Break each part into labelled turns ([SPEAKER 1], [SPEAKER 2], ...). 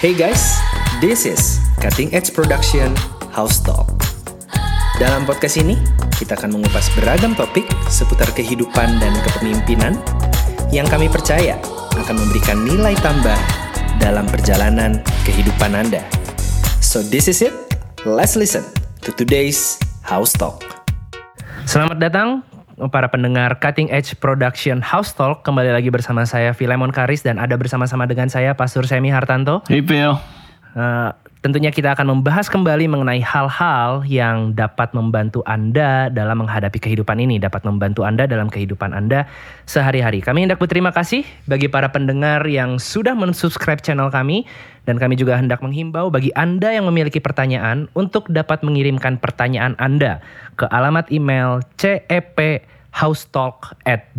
[SPEAKER 1] Hey guys, this is Cutting Edge Production House Talk. Dalam podcast ini, kita akan mengupas beragam topik seputar kehidupan dan kepemimpinan yang kami percaya akan memberikan nilai tambah dalam perjalanan kehidupan Anda. So this is it. Let's listen to today's House Talk. Selamat datang para pendengar Cutting Edge Production House Talk kembali lagi bersama saya Filemon Karis dan ada bersama-sama dengan saya Pastor Semi Hartanto.
[SPEAKER 2] Hey Phil.
[SPEAKER 1] Uh, tentunya kita akan membahas kembali mengenai hal-hal yang dapat membantu Anda dalam menghadapi kehidupan ini, dapat membantu Anda dalam kehidupan Anda sehari-hari. Kami hendak berterima kasih bagi para pendengar yang sudah mensubscribe channel kami dan kami juga hendak menghimbau bagi Anda yang memiliki pertanyaan untuk dapat mengirimkan pertanyaan Anda ke alamat email cephousetalk at.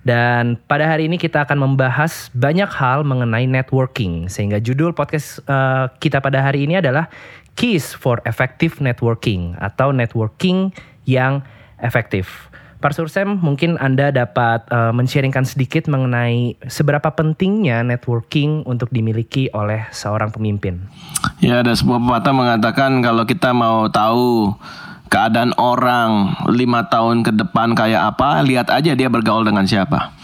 [SPEAKER 1] Dan pada hari ini kita akan membahas banyak hal mengenai networking. Sehingga judul podcast uh, kita pada hari ini adalah Keys for Effective Networking atau networking yang efektif. Pak Sursem, mungkin Anda dapat uh, men-sharingkan sedikit mengenai seberapa pentingnya networking untuk dimiliki oleh seorang pemimpin.
[SPEAKER 2] Ya, ada sebuah pepatah mengatakan kalau kita mau tahu keadaan orang lima tahun ke depan kayak apa, lihat aja dia bergaul dengan siapa.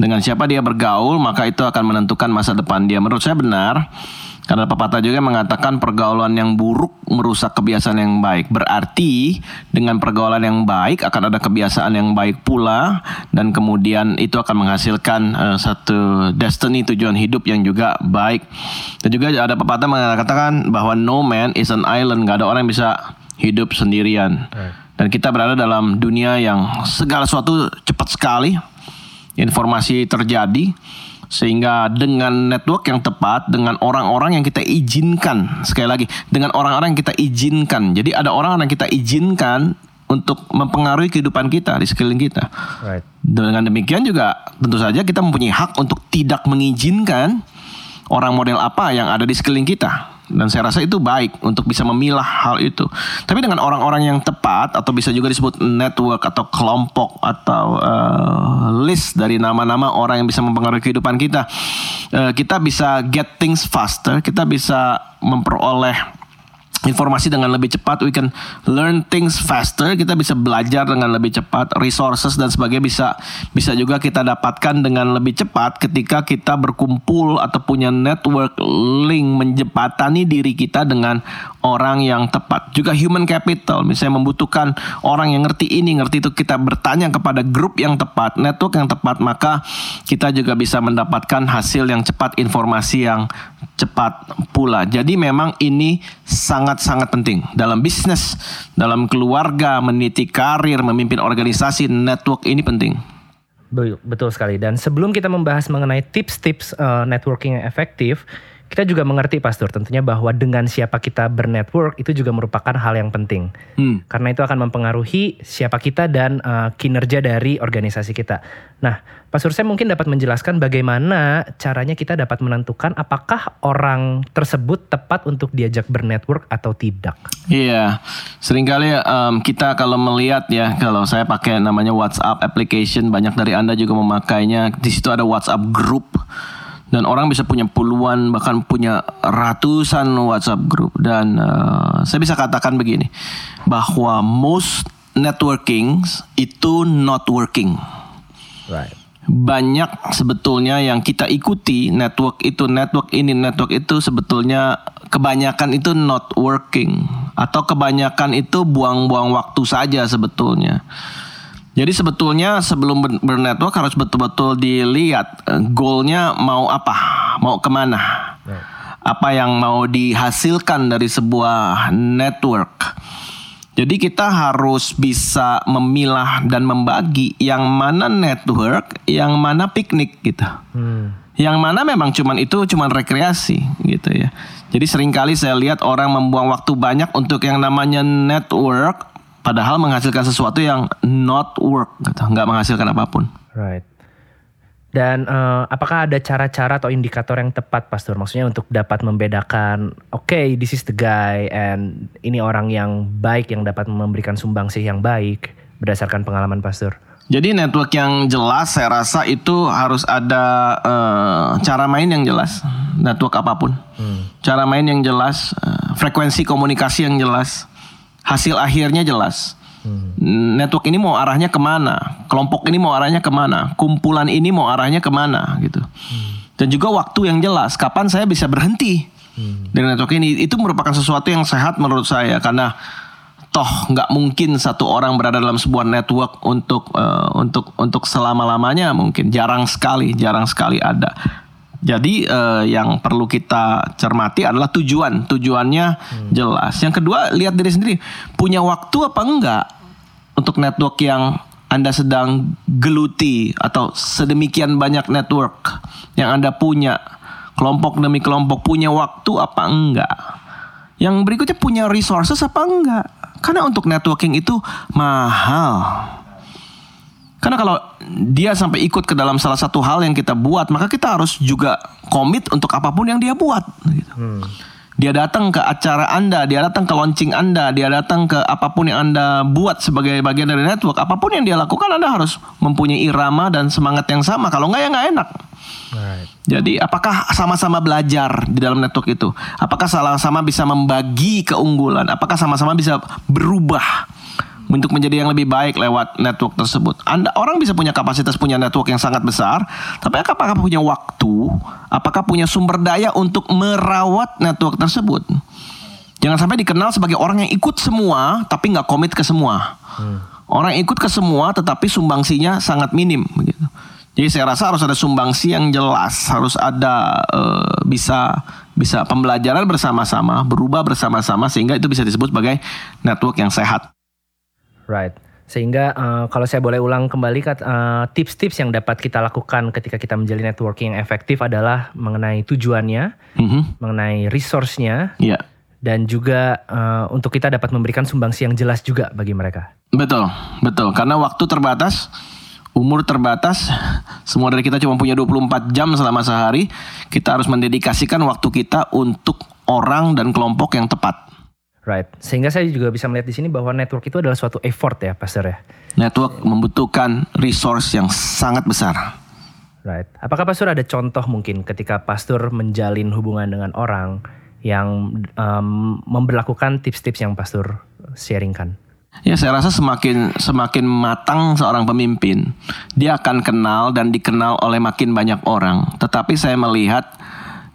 [SPEAKER 2] Dengan siapa dia bergaul, maka itu akan menentukan masa depan dia. Menurut saya benar, karena pepatah juga mengatakan pergaulan yang buruk merusak kebiasaan yang baik. Berarti dengan pergaulan yang baik akan ada kebiasaan yang baik pula dan kemudian itu akan menghasilkan uh, satu destiny tujuan hidup yang juga baik. Dan juga ada pepatah mengatakan bahwa no man is an island, gak ada orang yang bisa hidup sendirian. Dan kita berada dalam dunia yang segala sesuatu cepat sekali. Informasi terjadi sehingga dengan network yang tepat dengan orang-orang yang kita izinkan sekali lagi dengan orang-orang yang kita izinkan jadi ada orang-orang yang kita izinkan untuk mempengaruhi kehidupan kita di sekeliling kita right. dengan demikian juga tentu saja kita mempunyai hak untuk tidak mengizinkan orang model apa yang ada di sekeliling kita dan saya rasa itu baik untuk bisa memilah hal itu. Tapi dengan orang-orang yang tepat atau bisa juga disebut network atau kelompok atau uh, list dari nama-nama orang yang bisa mempengaruhi kehidupan kita, uh, kita bisa get things faster, kita bisa memperoleh informasi dengan lebih cepat, we can learn things faster, kita bisa belajar dengan lebih cepat, resources dan sebagainya bisa bisa juga kita dapatkan dengan lebih cepat ketika kita berkumpul atau punya network link menjembatani diri kita dengan orang yang tepat. Juga human capital, misalnya membutuhkan orang yang ngerti ini, ngerti itu, kita bertanya kepada grup yang tepat, network yang tepat, maka kita juga bisa mendapatkan hasil yang cepat, informasi yang cepat pula. Jadi memang ini sangat sangat-sangat penting dalam bisnis, dalam keluarga, meniti karir, memimpin organisasi, network ini penting.
[SPEAKER 1] Betul sekali. Dan sebelum kita membahas mengenai tips-tips uh, networking yang efektif, kita juga mengerti pastor tentunya bahwa dengan siapa kita bernetwork itu juga merupakan hal yang penting hmm. karena itu akan mempengaruhi siapa kita dan uh, kinerja dari organisasi kita. Nah, pastor saya mungkin dapat menjelaskan bagaimana caranya kita dapat menentukan apakah orang tersebut tepat untuk diajak bernetwork atau tidak.
[SPEAKER 2] Iya, sering kali um, kita kalau melihat ya kalau saya pakai namanya WhatsApp application banyak dari anda juga memakainya di situ ada WhatsApp group dan orang bisa punya puluhan bahkan punya ratusan WhatsApp group dan uh, saya bisa katakan begini bahwa most networking itu not working. Right. Banyak sebetulnya yang kita ikuti network itu network ini network itu sebetulnya kebanyakan itu not working atau kebanyakan itu buang-buang waktu saja sebetulnya. Jadi sebetulnya sebelum bernetwork harus betul-betul dilihat eh, goalnya mau apa, mau ke mana, apa yang mau dihasilkan dari sebuah network. Jadi kita harus bisa memilah dan membagi yang mana network, yang mana piknik gitu. Hmm. Yang mana memang cuman itu cuman rekreasi gitu ya. Jadi sering kali saya lihat orang membuang waktu banyak untuk yang namanya network padahal menghasilkan sesuatu yang not work gitu, nggak menghasilkan apa pun.
[SPEAKER 1] Right. Dan uh, apakah ada cara-cara atau indikator yang tepat, Pastor? Maksudnya untuk dapat membedakan, oke, okay, this is the guy, and ini orang yang baik yang dapat memberikan sumbangsih yang baik berdasarkan pengalaman Pastor.
[SPEAKER 2] Jadi network yang jelas saya rasa itu harus ada uh, cara main yang jelas, network apa pun. Hmm. Cara main yang jelas, uh, frekuensi komunikasi yang jelas, hasil akhirnya jelas. Hmm. Network ini mau arahnya ke mana? Kelompok ini mau arahnya ke mana? Kumpulan ini mau arahnya ke mana? Gitu. Hmm. Dan juga waktu yang jelas, kapan saya bisa berhenti hmm. dengan network ini? Itu merupakan sesuatu yang sehat menurut saya karena toh nggak mungkin satu orang berada dalam sebuah network untuk uh, untuk untuk selama lamanya mungkin jarang sekali jarang sekali ada jadi uh, yang perlu kita cermati adalah tujuan. Tujuannya hmm. jelas. Yang kedua lihat diri sendiri. Punya waktu apa enggak untuk network yang anda sedang geluti atau sedemikian banyak network yang anda punya? Kelompok demi kelompok punya waktu apa enggak? Yang berikutnya punya resources apa enggak? Karena untuk networking itu mahal. Karena kalau dia sampai ikut ke dalam salah satu hal yang kita buat, maka kita harus juga komit untuk apa pun yang dia buat. Gitu. Hmm. Dia datang ke acara Anda, dia datang ke launching Anda, dia datang ke apa pun yang Anda buat sebagai bagian dari network. Apa pun yang dia lakukan, Anda harus mempunyai irama dan semangat yang sama. Kalau enggak ya nggak enak. Right. Jadi apakah sama-sama belajar di dalam network itu? Apakah sama-sama bisa membagi keunggulan? Apakah sama-sama bisa berubah untuk menjadi yang lebih baik lewat network tersebut? Anda orang bisa punya kapasitas punya network yang sangat besar, tapi apakah punya waktu? Apakah punya sumber daya untuk merawat network tersebut? Jangan sampai dikenal sebagai orang yang ikut semua tapi nggak komit ke semua. Hmm. Orang yang ikut ke semua tetapi sumbangsinya sangat minim begitu. Jadi saya rasa harus ada sumbangsi yang jelas, harus ada uh, bisa bisa pembelajaran bersama-sama, berubah bersama-sama sehingga itu bisa disebut sebagai network yang sehat.
[SPEAKER 1] Right. Sehingga uh, kalau saya boleh ulang kembali uh, tips-tips yang dapat kita lakukan ketika kita menjalin networking yang efektif adalah mengenai tujuannya, mm-hmm. mengenai resource-nya, yeah. dan juga uh, untuk kita dapat memberikan sumbangsi yang jelas juga bagi mereka.
[SPEAKER 2] Betul, betul. Karena waktu terbatas umur terbatas, semua dari kita cuma punya 24 jam selama sehari, kita harus mendedikasikan waktu kita untuk orang dan kelompok yang tepat.
[SPEAKER 1] Right. Sehingga saya juga bisa melihat di sini bahwa network itu adalah suatu effort ya, Pastor ya.
[SPEAKER 2] Network membutuhkan resource yang sangat besar.
[SPEAKER 1] Right. Apakah Pastor ada contoh mungkin ketika Pastor menjalin hubungan dengan orang yang um, memperlakukan tips-tips yang Pastor sharingkan?
[SPEAKER 2] Ya saya rasa semakin semakin matang seorang pemimpin, dia akan kenal dan dikenal oleh makin banyak orang. Tetapi saya melihat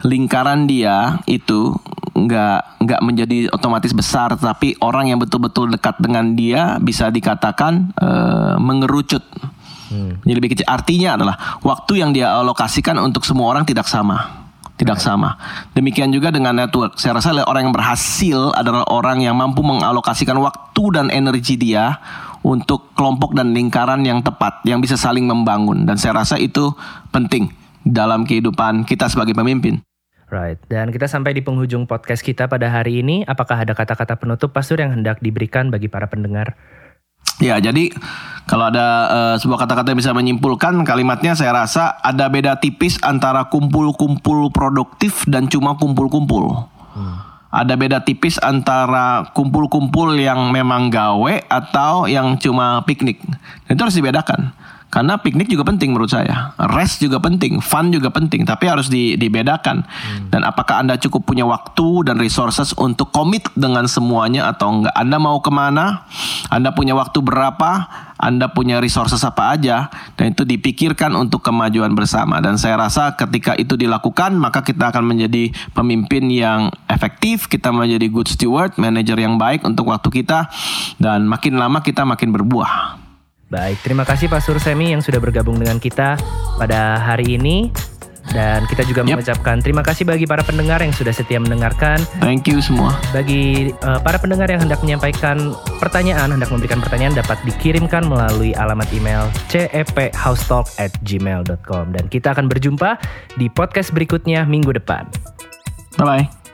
[SPEAKER 2] lingkaran dia itu nggak nggak menjadi otomatis besar, tapi orang yang betul-betul dekat dengan dia bisa dikatakan uh, mengerucut. Hmm. Jadi lebih kecil. Artinya adalah waktu yang dia alokasikan untuk semua orang tidak sama tidak sama. Demikian juga dengan network. Saya rasa orang yang berhasil adalah orang yang mampu mengalokasikan waktu dan energi dia untuk kelompok dan lingkaran yang tepat, yang bisa saling membangun. Dan saya rasa itu penting dalam kehidupan kita sebagai pemimpin.
[SPEAKER 1] Right. Dan kita sampai di penghujung podcast kita pada hari ini. Apakah ada kata-kata penutup pastor yang hendak diberikan bagi para pendengar?
[SPEAKER 2] Ya, jadi kalau ada uh, sebuah kata-kata yang bisa menyimpulkan kalimatnya saya rasa ada beda tipis antara kumpul-kumpul produktif dan cuma kumpul-kumpul. Hmm. Ada beda tipis antara kumpul-kumpul yang memang gawe atau yang cuma piknik. Itu harus dibedakan. Karena piknik juga penting menurut saya. Rest juga penting, fun juga penting, tapi harus di, dibedakan. Hmm. Dan apakah Anda cukup punya waktu dan resources untuk komit dengan semuanya atau enggak? Anda mau ke mana? Anda punya waktu berapa? Anda punya resources apa aja? Dan itu dipikirkan untuk kemajuan bersama. Dan saya rasa ketika itu dilakukan, maka kita akan menjadi pemimpin yang efektif, kita menjadi good steward, manager yang baik untuk waktu kita, dan makin lama kita makin berbuah.
[SPEAKER 1] Baik, terima kasih Pak Sursemi yang sudah bergabung dengan kita pada hari ini. Dan kita juga yep. mengucapkan terima kasih bagi para pendengar yang sudah setia mendengarkan.
[SPEAKER 2] Thank you semua.
[SPEAKER 1] Bagi uh, para pendengar yang hendak menyampaikan pertanyaan, hendak memberikan pertanyaan dapat dikirimkan melalui alamat email cephousetalk at gmail.com. Dan kita akan berjumpa di podcast berikutnya minggu depan.
[SPEAKER 2] Bye-bye.